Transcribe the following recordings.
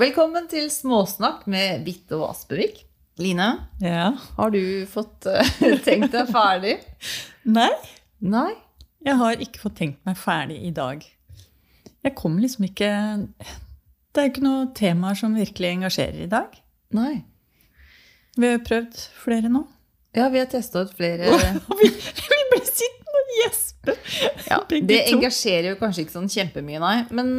Velkommen til Småsnakk med Bitte og Aspevik. Line, Ja. har du fått eh, tenkt deg ferdig? Nei, Nei? jeg har ikke fått tenkt meg ferdig i dag. Jeg kommer liksom ikke Det er ikke noen temaer som virkelig engasjerer i dag. Nei. Vi har prøvd flere nå. Ja, vi har testa ut flere vi, vi ble sittende og gjespe. ja, Det engasjerer jo kanskje ikke sånn kjempemye, nei. Men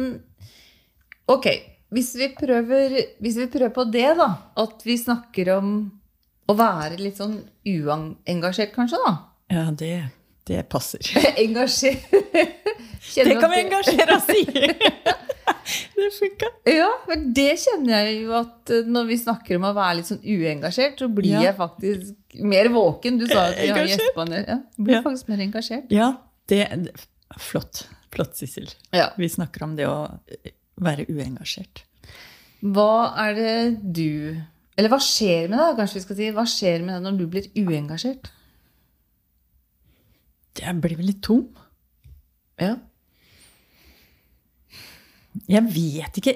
ok, hvis vi prøver, hvis vi prøver på det, da. At vi snakker om å være litt sånn uengasjert, kanskje, da. Ja, det, det passer. Engasjert Det kan vi engasjere oss i! Det funka. Ja, for det kjenner jeg jo at eh, når vi snakker om å være litt sånn uengasjert, så blir Ja. jeg faktisk mer våken. Du sa at vi har gjestepanel. Ja, blir Ja. faktisk mer engasjert. Ja, det, det Flott. Flott, Sissel. Ja. Vi snakker om det å være uengasjert. Hva er det du Eller hva skjer med deg, kanskje vi skal si? Hva skjer med deg når du blir uengasjert? Jeg blir vel litt tom. Ja. Jeg vet ikke.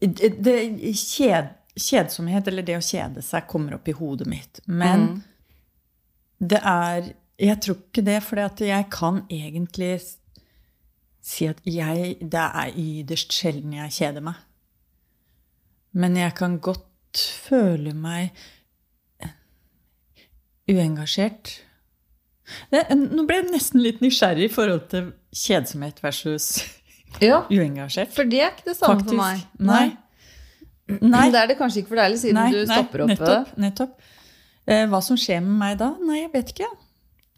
Det, kjed, kjedsomhet, eller det å kjede seg, kommer opp i hodet mitt. Men Mm. det er Jeg tror ikke det, for jeg kan egentlig si at jeg Det er ytterst sjelden jeg kjeder meg. Men jeg kan godt føle meg uengasjert. Det, nå ble jeg nesten litt nysgjerrig i forhold til kjedsomhet versus ja. uengasjert. For det er ikke det samme Faktisk. for meg. Nei. Nei. Det er det kanskje ikke for deg siden Nei, du stopper opp. Nettopp. nettopp. Eh, hva som skjer med meg da? Nei, jeg vet ikke.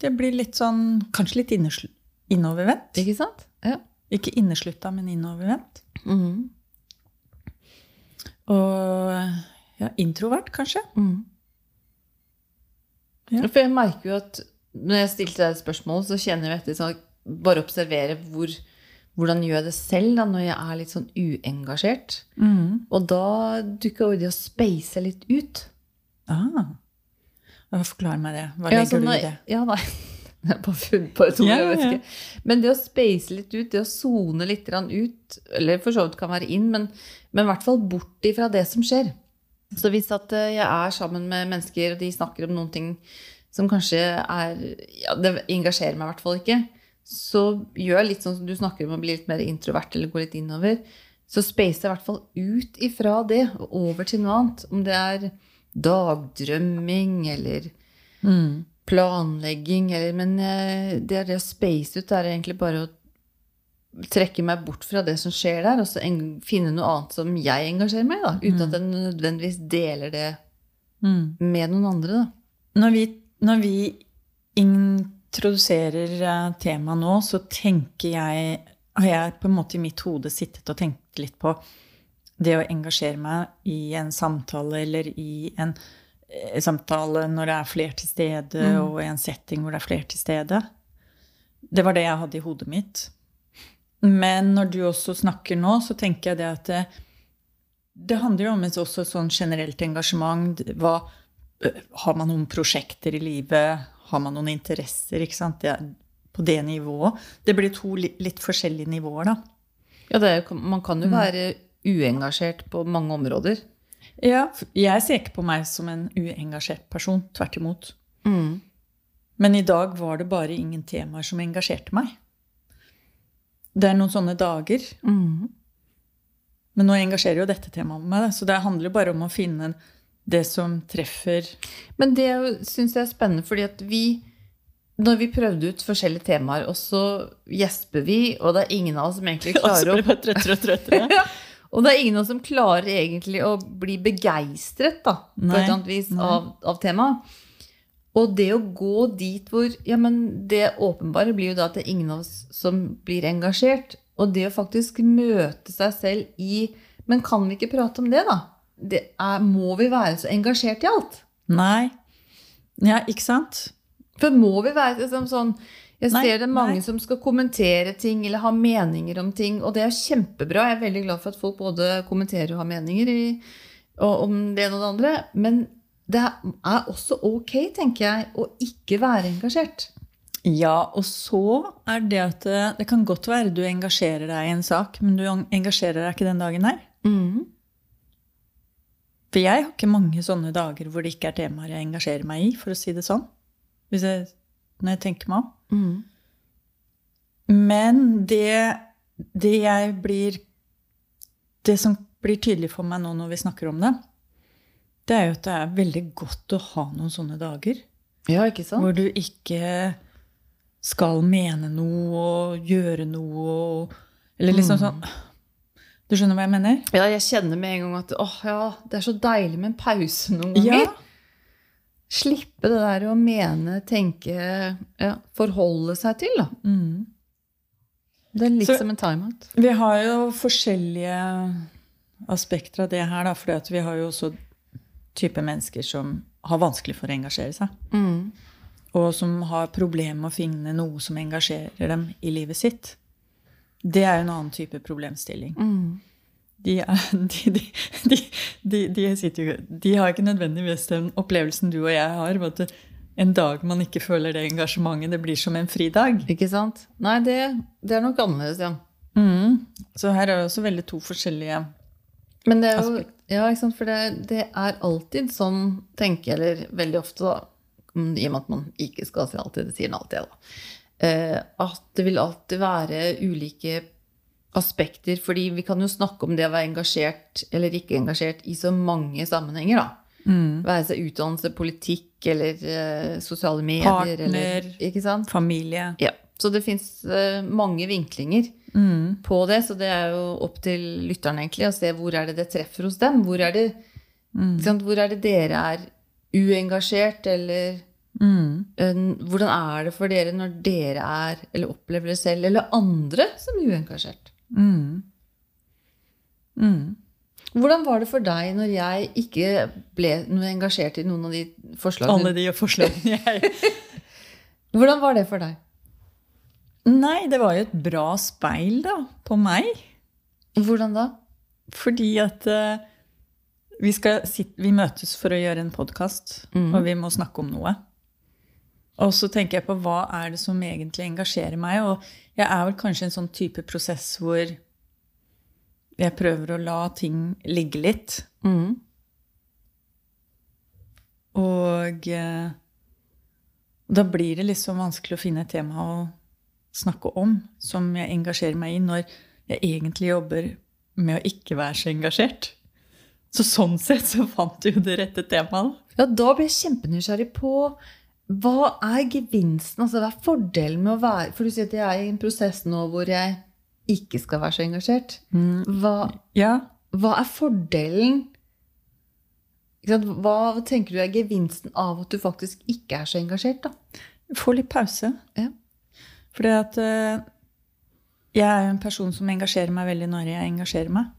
Det blir litt sånn Kanskje litt innesl- innovervendt. Ikke sant? Ja. Ikke inneslutta, men innovervendt. Mhm. Og ja, introvert, kanskje. Mm. Ja. For jeg merker jo at når jeg stilte deg et spørsmål, så kjenner jeg etter sånn Bare observere hvor, hvordan gjør jeg det selv da, når jeg er litt sånn uengasjert. Mm. Og da dukker jo det å space litt ut. Ah. Forklar meg det. Hva Ja, legger sånn du i det? Ja, nei. Jeg har bare funnet på et ord. Jeg vet ikke. Men det å space litt ut, det å sone litt ut, eller for så vidt kan være inn, men, men i hvert fall bort ifra det som skjer. Så hvis at eh, jeg er sammen med mennesker, og de snakker om noen ting som kanskje er Ja, det engasjerer meg i hvert fall ikke. Så gjør jeg litt sånn som du snakker om å bli litt mer introvert eller gå litt innover. Så spacer jeg i hvert fall ut ifra det og over til noe annet. Om det er dagdrømming eller Mm. Planlegging eller Men eh, det det å space ut, er egentlig bare å trekke meg bort fra det som skjer der, og så en, finne noe annet som jeg engasjerer meg i, da. Uten at jeg nødvendigvis deler det Mm. med noen andre, da. Når vi, når vi introduserer eh, temaet nå, så tenker jeg Har jeg på en måte i mitt hode sittet og tenkt litt på det å engasjere meg i en samtale eller i en samtale når det er flere til stede, og i en setting hvor det er flere til stede. Det var det jeg hadde i hodet mitt. Men når du også snakker nå, så tenker jeg det at det, det handler jo om et også sånn generelt engasjement. Hva, øh, har man noen prosjekter i livet? Har man noen interesser? Ikke sant? Det på det nivået. Det blir to litt forskjellige nivåer, da. Ja, det er, man kan jo være uengasjert på mange områder. Ja, jeg ser ikke på meg som en uengasjert person. Tvert imot. Mm. Men i dag var det bare ingen temaer som engasjerte meg. Det er noen sånne dager. Mm. Men nå engasjerer jo dette temaet meg, så det handler bare om å finne det som treffer Men det syns jeg er spennende, fordi at vi når vi prøvde ut forskjellige temaer, og så gjesper vi, og det er ingen av oss som egentlig Og så klarer å blir vi bare trøttere og trøttere. Ja. Og det er ingen av oss som klarer egentlig å bli begeistret da, på et eller annet vis av, av temaet. Og det å gå dit hvor Ja, men det åpenbare blir jo da at det er ingen av oss som blir engasjert. Og det å faktisk møte seg selv i Men kan vi ikke prate om det, da? Det er, må vi være så engasjert i alt? Nei. Ja, ikke sant? For må vi være liksom sånn Jeg Nei, ser det er mange nei. som skal kommentere ting eller ha meninger om ting, og det er kjempebra. Jeg er veldig glad for at folk både kommenterer og har meninger i, og, om det ene og det andre. Men det er også ok, tenker jeg, å ikke være engasjert. Ja, og så er det at det, det kan godt være du engasjerer deg i en sak, men du engasjerer deg ikke den dagen her. For jeg har ikke mange sånne dager hvor det ikke er temaer jeg engasjerer meg i, for å si det sånn. Hvis jeg, når jeg tenker meg om. Mm. Men det, det jeg blir Det som blir tydelig for meg nå når vi snakker om det, det er jo at det er veldig godt å ha noen sånne dager. Ja, ikke sant? Hvor du ikke skal mene noe og gjøre noe og Eller liksom Mm. sånn Du skjønner hva jeg mener? Ja, jeg kjenner med en gang at åh, ja, det er så deilig med en pause noen ganger. Ja. Slippe det der å mene, tenke, ja, forholde seg til, da. Mm. Det er litt Så- som en timeout. Vi har jo forskjellige aspekter av det her, da. For vi har jo også type mennesker som har vanskelig for å engasjere seg. Mm. Og som har problemer med å finne noe som engasjerer dem i livet sitt. Det er jo en annen type problemstilling. Mm. De, de, de, jo, de har ikke nødvendigvis den opplevelsen du og jeg har. At en dag man ikke føler det engasjementet, det blir som en fridag. Ikke sant? Nei, det, det er nok annerledes, ja. Mm. Så her er det også veldig to forskjellige Men det er jo Ja, ikke sant? For det, det er alltid sånn, tenker jeg, eller veldig ofte, da, i og med at man ikke skal si alltid, det sier man alltid, da, eh, at det vil alltid være ulike aspekter. Fordi vi kan jo snakke om det å være engasjert eller ikke engasjert i så mange sammenhenger, da. mm. Være seg utdannelse, politikk eller uh, sosiale medier. Eller, Partner. ikke sant? familie. Ja. Så det fins mange vinklinger Mm. på det, så det er jo opp til lytterne egentlig å se hvor er det det treffer hos dem. Hvor er det, Mm. ikke sant? Hvor er det dere er uengasjert, eller Mm. eh, hvordan er det for dere når dere er, eller opplever det selv, eller andre som uengasjert? Mm. Mm. Hvordan var det for deg når jeg ikke ble engasjert i noen av de forslagene? Alle de forslagene jeg Hvordan var det for deg? Nei, det var jo et bra speil, da, på meg. Hvordan da? Fordi at uh, vi, sitte, vi møtes for å gjøre en podkast, mm. og vi må snakke om noe. Og så tenker jeg på hva er det som egentlig engasjerer meg. Og jeg er vel kanskje en sånn type prosess hvor jeg prøver å la ting ligge litt. Mm. Og eh, da blir det liksom vanskelig å finne et tema å snakke om som jeg engasjerer meg i, når jeg egentlig jobber med å ikke være så engasjert. Så sånn sett så fant du jo det rette temaet. Ja, da ble jeg kjempenysgjerrig på hva er gevinsten, altså hva er fordelen med å være For du sier at jeg er i en prosess nå hvor jeg ikke skal være så engasjert. Hva, Ja, hva er fordelen ikke sant? Hva tenker du er gevinsten av at du faktisk ikke er så engasjert? da? få litt pause. Ja. Fordi at eh, jeg er en person som engasjerer meg veldig når jeg engasjerer meg.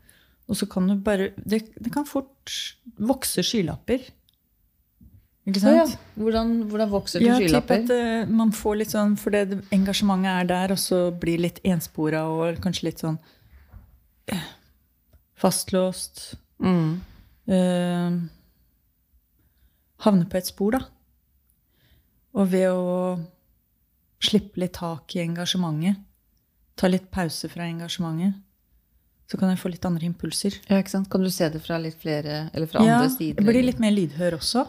Og så kan du bare Det, det kan fort vokse skylapper. Ikke sant? ja. hvordan, hvordan vokser det Ja, skylapper? at uh, man får litt sånn for det- engasjementet er der, og så blir litt enspora og kanskje litt sånn uh, fastlåst. Mm. Uh, havne på et spor, da. Og ved å slippe litt tak i engasjementet, ta litt pause fra engasjementet, så kan jeg få litt andre impulser. Ja, ikke sant? Kan du se det fra litt flere, eller fra Ja, andre sider? Ja, blir litt mer lydhør også.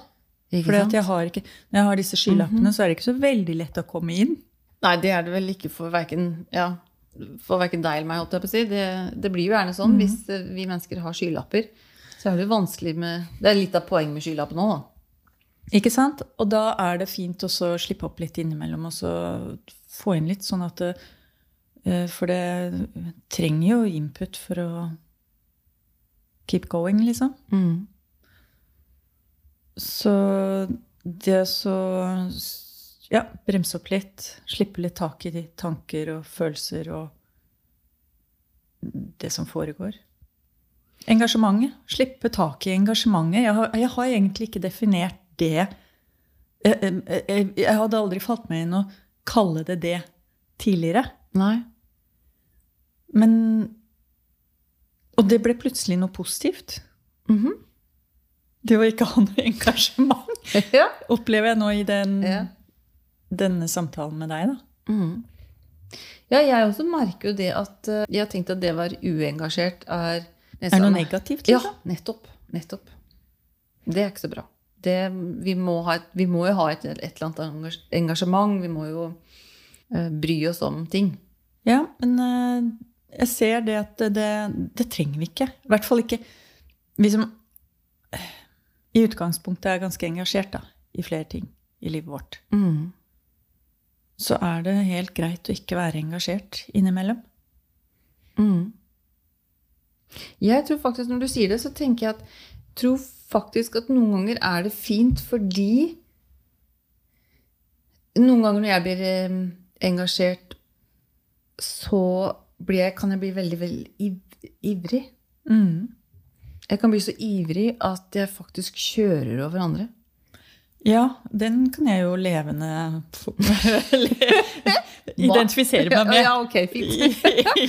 At jeg har ikke, når jeg har disse skylappene, så er det ikke så veldig lett å komme inn. Nei, det er det vel ikke for verken, ja, for verken deg eller meg, holdt jeg på å si. Det, det blir jo gjerne sånn hvis eh, vi mennesker har skylapper. Så er det jo vanskelig med Det er litt av poenget med skylappen òg, da. Ikke sant? Og da er det fint også å slippe opp litt innimellom og så få inn litt, sånn at det, eh, For det trenger jo input for å keep going, liksom. Så det så Ja, bremse opp litt. Slippe litt tak i de tanker og følelser og det som foregår. Engasjementet. Slippe tak i engasjementet. Jeg har, jeg har egentlig ikke definert det. Jeg, jeg, jeg hadde aldri falt meg inn å kalle det det tidligere. Nei. Men Og det ble plutselig noe positivt. Mhm. Det å ikke ha noe engasjement. ja. Opplever jeg nå i den, Ja. denne samtalen med deg, da. Mm. ja, jeg også merker jo det at eh, Jeg har tenkt at det å være uengasjert er Er noe negativt? Ja, Liksom? nettopp. Nettopp. Det er ikke så bra. Det, vi, må ha et, vi må jo ha et, et eller annet engasjement. Vi må jo uh, bry oss om ting. Ja, men uh, jeg ser det at det, det, trenger vi ikke. I hvert fall ikke vi som i utgangspunktet er ganske engasjert da, i flere ting i livet vårt. Så er det helt greit å ikke være engasjert innimellom. Mm. Jeg tror faktisk, når du sier det, så tenker jeg at tror faktisk at noen ganger er det fint fordi Noen ganger når jeg blir eh, engasjert, så blir jeg, kan jeg bli veldig, veldig ivrig. ivrig. Jeg kan bli så ivrig at jeg faktisk kjører over andre. Ja, den kan jeg jo levende identifisere meg med. Ja, ok, fint.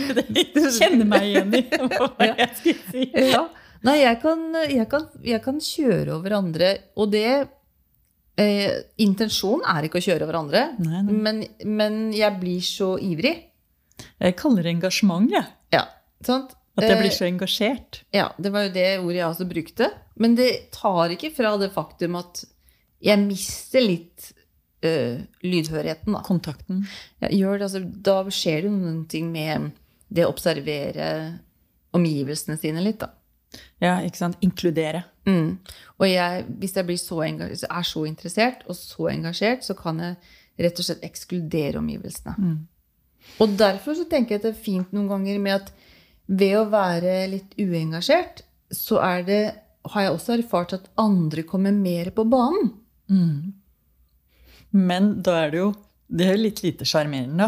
Kjenne meg igjen i hva jeg skal si. ja. Nei, jeg kan, jeg, kan, jeg kan kjøre over andre, og det eh, Intensjonen er ikke å kjøre over andre, Nei, nei. Men, men jeg blir så ivrig. Jeg kaller det engasjement, jeg. Ja, sant? At jeg Eh, blir så engasjert. Ja, det var jo det ordet jeg også brukte. Men det tar ikke fra det faktum at jeg mister litt eh, lydhørigheten, da. Kontakten. Ja, gjør det, altså, da skjer det noen ting med det å observere omgivelsene sine litt, da. Ja, ikke sant? Inkludere. Mm. Og jeg, hvis jeg blir så er så interessert og så engasjert, så kan jeg rett og slett ekskludere omgivelsene. Og derfor så tenker jeg at det er fint noen ganger med at ved å være litt uengasjert, så er det, har jeg også erfart at andre kommer mer på banen. Men da er det jo Det er jo litt lite sjarmerende.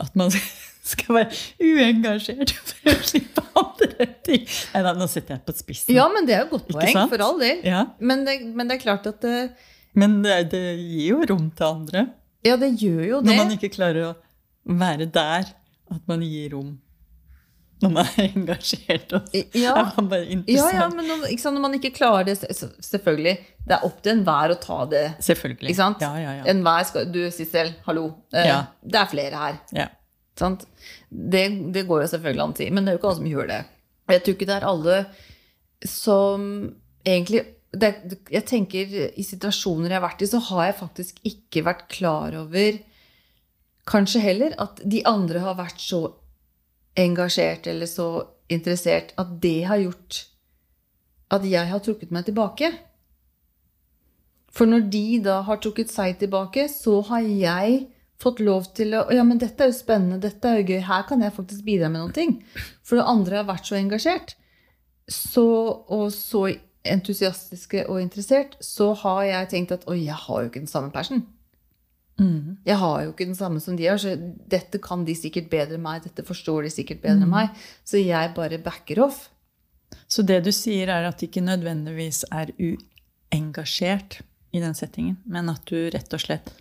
At man skal være uengasjert for å slippe andre ting. Nei da, nå setter jeg på spissen. Ja, men det er jo godt poeng, for all del. Ja, Men det, men det er klart at det, Men det, det gir jo rom til andre. Ja, det gjør jo det. Når man ikke klarer å være der, at man gir rom når man er engasjert. Og Ja. er man bare Ja, ja, men når, sant, når man ikke klarer det, selvfølgelig, det er opp til enhver å ta det. Selvfølgelig. Ikke sant? Ja, ja, ja. Enhver skal, du Sissel, hallo, eh, det er flere her. ja. Sant? Det, det går jo selvfølgelig an å si, men det er jo ikke alle som gjør det. Jeg tror ikke det er alle som egentlig det, Jeg tenker i situasjoner jeg har vært i, så har jeg faktisk ikke vært klar over Kanskje heller at de andre har vært så engasjert eller så interessert at det har gjort at jeg har trukket meg tilbake. For når de da har trukket seg tilbake, så har jeg fått lov til å Ja, men dette er jo spennende, dette er jo gøy, her kan jeg faktisk bidra med noen ting. For det andre har vært så engasjert, så, og så entusiastiske og interessert, så har jeg tenkt at oi, jeg har jo ikke den samme passion. Mm. Jeg har jo ikke den samme som de har, så dette kan de sikkert bedre enn meg, dette forstår de sikkert bedre enn meg, så jeg bare backer off. Så det du sier, er at de ikke nødvendigvis er uengasjert i den settingen, men at du rett og slett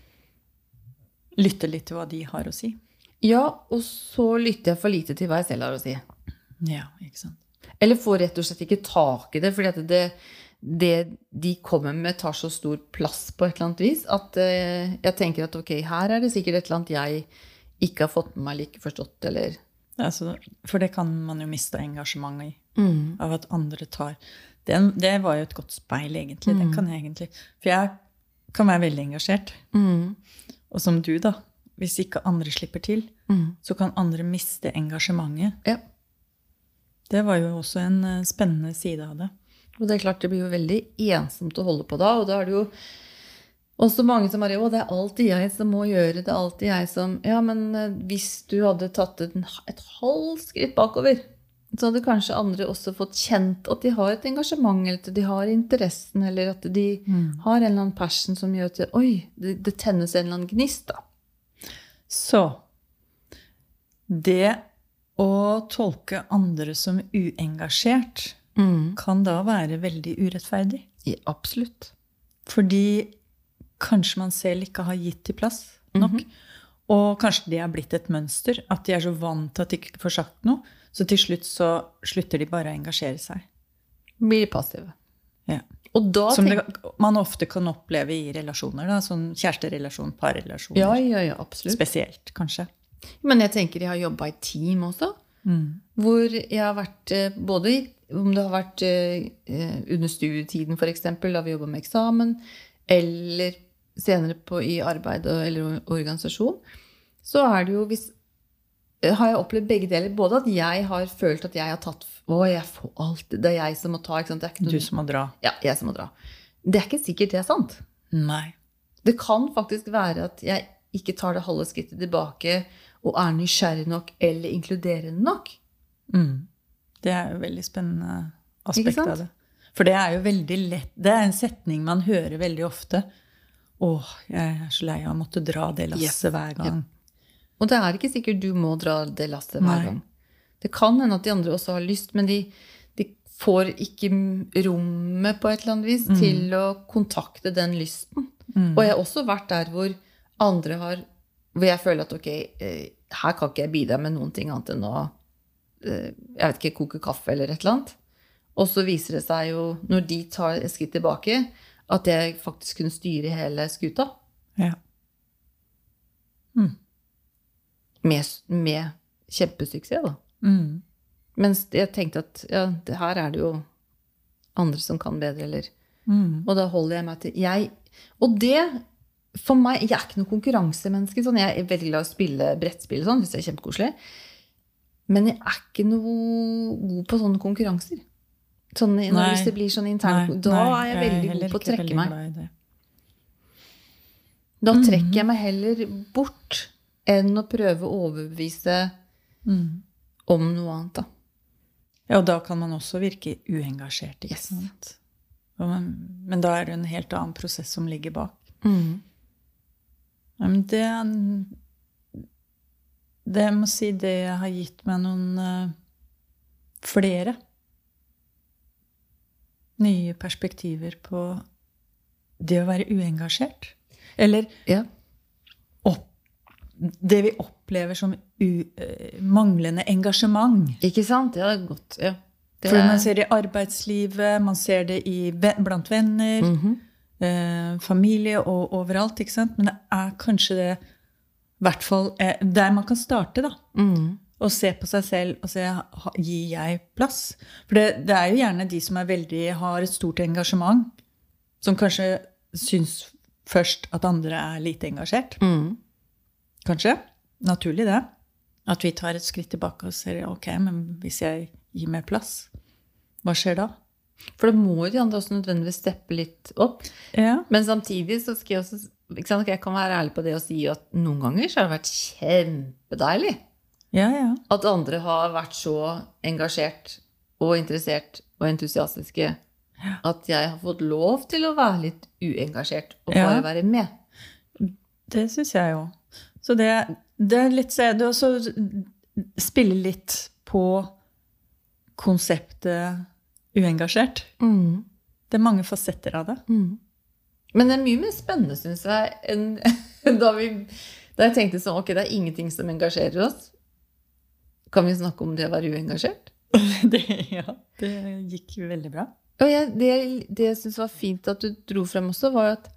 lytter litt til hva de har å si. Ja, og så lytter jeg for lite til hva jeg selv har å si. Ja, ikke sant. Eller får rett og slett ikke tak i det, fordi at det, det de kommer med, tar så stor plass på et eller annet vis at eh, jeg tenker at ok, her er det sikkert et eller annet jeg ikke har fått med meg like forstått, eller Altså, for det kan man jo miste engasjementet i. Mm. Av at andre tar den, Det var jo et godt speil, egentlig. Det kan jeg egentlig. For jeg kan være veldig engasjert. Mm. Og som du, da. Hvis ikke andre slipper til, så kan andre miste engasjementet. Ja. Det var jo også en eh, spennende side av det. Og det er klart det blir jo veldig ensomt å holde på da, og da er det jo også mange som bare Å, det er alltid jeg som må gjøre det. er alltid jeg som Ja, men eh, hvis du hadde tatt et, et halvt skritt bakover, så hadde kanskje andre også fått kjent at de har et engasjement, eller at de har interessen, eller at de har en eller annen passion som gjør at Oi, det, det tennes en eller annen gnist, da. Så det å tolke andre som uengasjert kan da være veldig urettferdig. Ja, absolutt. Fordi kanskje man selv ikke har gitt til plass nok. Og kanskje det er blitt et mønster. At de er så vant til at de ikke får sagt noe. Så til slutt så slutter de bare å engasjere seg. Blir passive. Ja. Og da Som det, man ofte kan oppleve i relasjoner. Da, sånn kjæresterelasjon, parrelasjoner. Ja, ja, ja, absolutt. Spesielt, kanskje. Men jeg tenker jeg har jobba i team også. Mm. Hvor jeg har vært eh, både om det har vært eh, under studietiden, f.eks., da vi jobba med eksamen, eller senere på, i arbeid eller organisasjon, så er det jo hvis eh, har jeg opplevd begge deler. Både at jeg har følt at jeg har tatt Å, jeg får alt. Det er jeg som må ta. Ikke sant? Det ikke noen, Du som må dra. ja, jeg som må dra. Det er ikke sikkert det er sant. Nei. Det kan faktisk være at jeg ikke tar det halve skrittet tilbake og er nysgjerrig nok eller inkluderende nok. Mm. Det er jo veldig spennende aspekt av det. For det er jo veldig lett Det er en setning man hører veldig ofte. Åh, jeg er så lei av å måtte dra det lasset Yes. hver gang. Og det er ikke sikkert du må dra det lastet hver Nei. gang. Det kan hende at de andre også har lyst, men de, de får ikke rommet på et eller annet vis til å kontakte den lysten. Mm. Og jeg har også vært der hvor andre har Hvor jeg føler at ok, eh, her kan ikke jeg bidra med noen ting annet enn å eh, jeg vet ikke, koke kaffe eller et eller annet. Og så viser det seg jo, når de tar et skritt tilbake, at jeg faktisk kunne styre hele skuta. Ja. Med, med kjempesuksess, da. Mm. Mens jeg tenkte at ja, det her er det jo andre som kan bedre, eller Mm. Og da holder jeg meg til jeg, Og det For meg Jeg er ikke noe konkurransemenneske. Sånn. Jeg er veldig glad i å spille brettspill, sånn, hvis det er kjempekoselig. Men jeg er ikke noe god på sånne konkurranser. Sånn, når, Nei. det blir sånn intern, da nei, er jeg veldig heller god på å trekke meg. Da Mhm. trekker jeg meg heller bort enn å prøve å overbevise Mm. om noe annet. Da. Ja, og da kan man også virke uengasjert. Ikke Yes. Men da er det en helt annen prosess som ligger bak. Mm. Det Det jeg må si det har gitt meg noen eh, flere nye perspektiver på det å være uengasjert. Eller Ja. opp, det vi opplever som u, eh, manglende engasjement. Ikke sant? Ja, det godt. Ja. Det For man ser det i arbeidslivet, man ser det i, blant venner, Mhm. Eh, familie og overalt. ikke sant? Men det er kanskje det hvert fall eh, der man kan starte, da. Mm. Og se på seg selv og se gir jeg plass. For det, det er jo gjerne de som veldig, har et stort engasjement, som kanskje syns først at andre er lite engasjert. Mm. Kanskje. Naturlig, det. At vi tar et skritt tilbake og ser ok, men hvis jeg gir mer plass, hva skjer da? For da må jo de andre også nødvendigvis steppe litt opp. Ja. Men samtidig så skal jeg også ikke sant, Jeg kan være ærlig på det og si at noen ganger så har det vært kjempedeilig Ja, ja. at andre har vært så engasjert og interessert og entusiastiske at jeg har fått lov til å være litt uengasjert og Ja. bare være med. Det syns jeg jo. Så det, det er litt så er også spille litt på konseptet uengasjert. Det er mange fasetter av det. Men det er mye mer spennende, syns jeg, enn da, vi, da jeg tenkte sånn Ok, det er ingenting som engasjerer oss. Kan vi snakke om det å være uengasjert? det ja, det gikk veldig bra. Og jeg, det, det jeg syns var fint at du dro frem også, var at,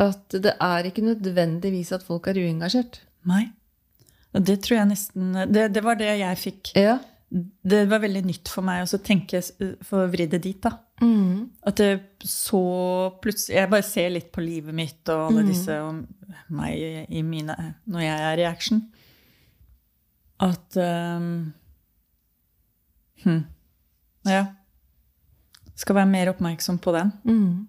at det er ikke nødvendigvis at folk er uengasjert. Nei. Det tror jeg nesten Det, det var det jeg fikk. Ja. Det var veldig nytt for meg å tenke for å vri det dit, da. Mm. At det så plutselig Jeg bare ser litt på livet mitt og alle disse og meg i mine Når jeg er i action. At um, hm, Ja. Skal være mer oppmerksom på den. Mm.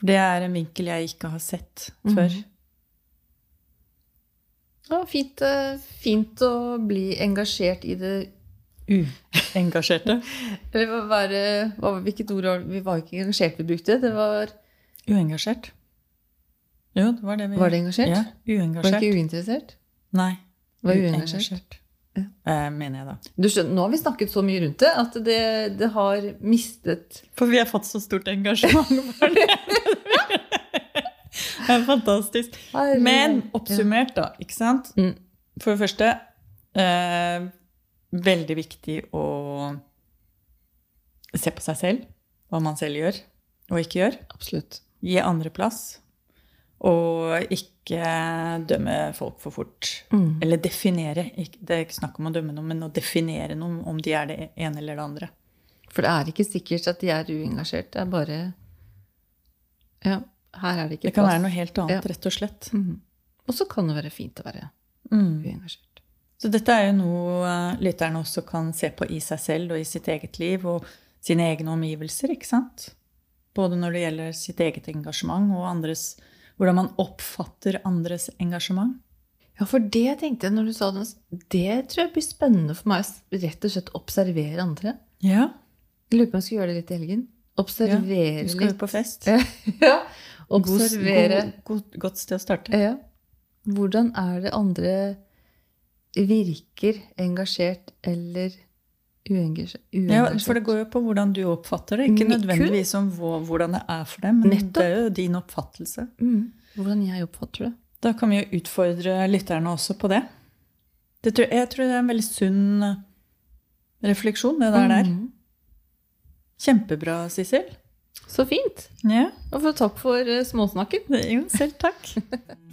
For det er en vinkel jeg ikke har sett før. Ja, fint, eh, fint å bli engasjert i det Uengasjerte. Var, hva, Hvilket ord var Vi var ikke engasjert vi brukte. Det var Uengasjert. Jo, det var det vi Var det engasjert? Ja, Var det ikke uinteressert? Nei. Var uengasjert? Ja. Eh, mener jeg, da. Du skjønner, Nå har vi snakket så mye rundt det at det, det har mistet For vi har fått så stort engasjement for det. er fantastisk. Men oppsummert, da. ikke sant? Mm. For det første eh, Veldig viktig å se på seg selv. Hva man selv gjør og ikke gjør. Absolutt. Gi andre plass. Og ikke dømme folk for fort. Mm. Eller definere. Det er ikke snakk om å dømme noen, men å definere noen om de er det ene eller det andre. For det er ikke sikkert at de er uengasjert. Det er bare Ja, her er det ikke Det kan plass. være noe helt annet, Ja. rett og slett. Mhm. Og så kan det være fint å være Mm. uengasjert. Så dette er jo noe eh, lytterne også kan se på i seg selv og i sitt eget liv og sine egne omgivelser, ikke sant? Både når det gjelder sitt eget engasjement og andres Hvordan man oppfatter andres engasjement. Ja, for det tenkte jeg når du sa det. Det tror jeg blir spennende for meg. å Rett og slett observere andre. Ja. Jeg lurer på om jeg skal gjøre det litt i helgen. Observere Du skal jo på fest. ja. Observere. god- god- Godt sted å starte. Ja. Hvordan er det andre virker engasjert eller uengasjert? Ja, for det går jo på hvordan du oppfatter det. Ikke nødvendigvis om hvordan det er for dem, men Nettopp. det er jo din oppfattelse. mm. Hvordan jeg oppfatter det. Da kan vi jo utfordre lytterne også på det. det tror, jeg tror det er en veldig sunn refleksjon, det der der. Mhm. Kjempebra, Sissel. Så fint. Ja, Og for takk for eh, småsnakken. jo, selv takk.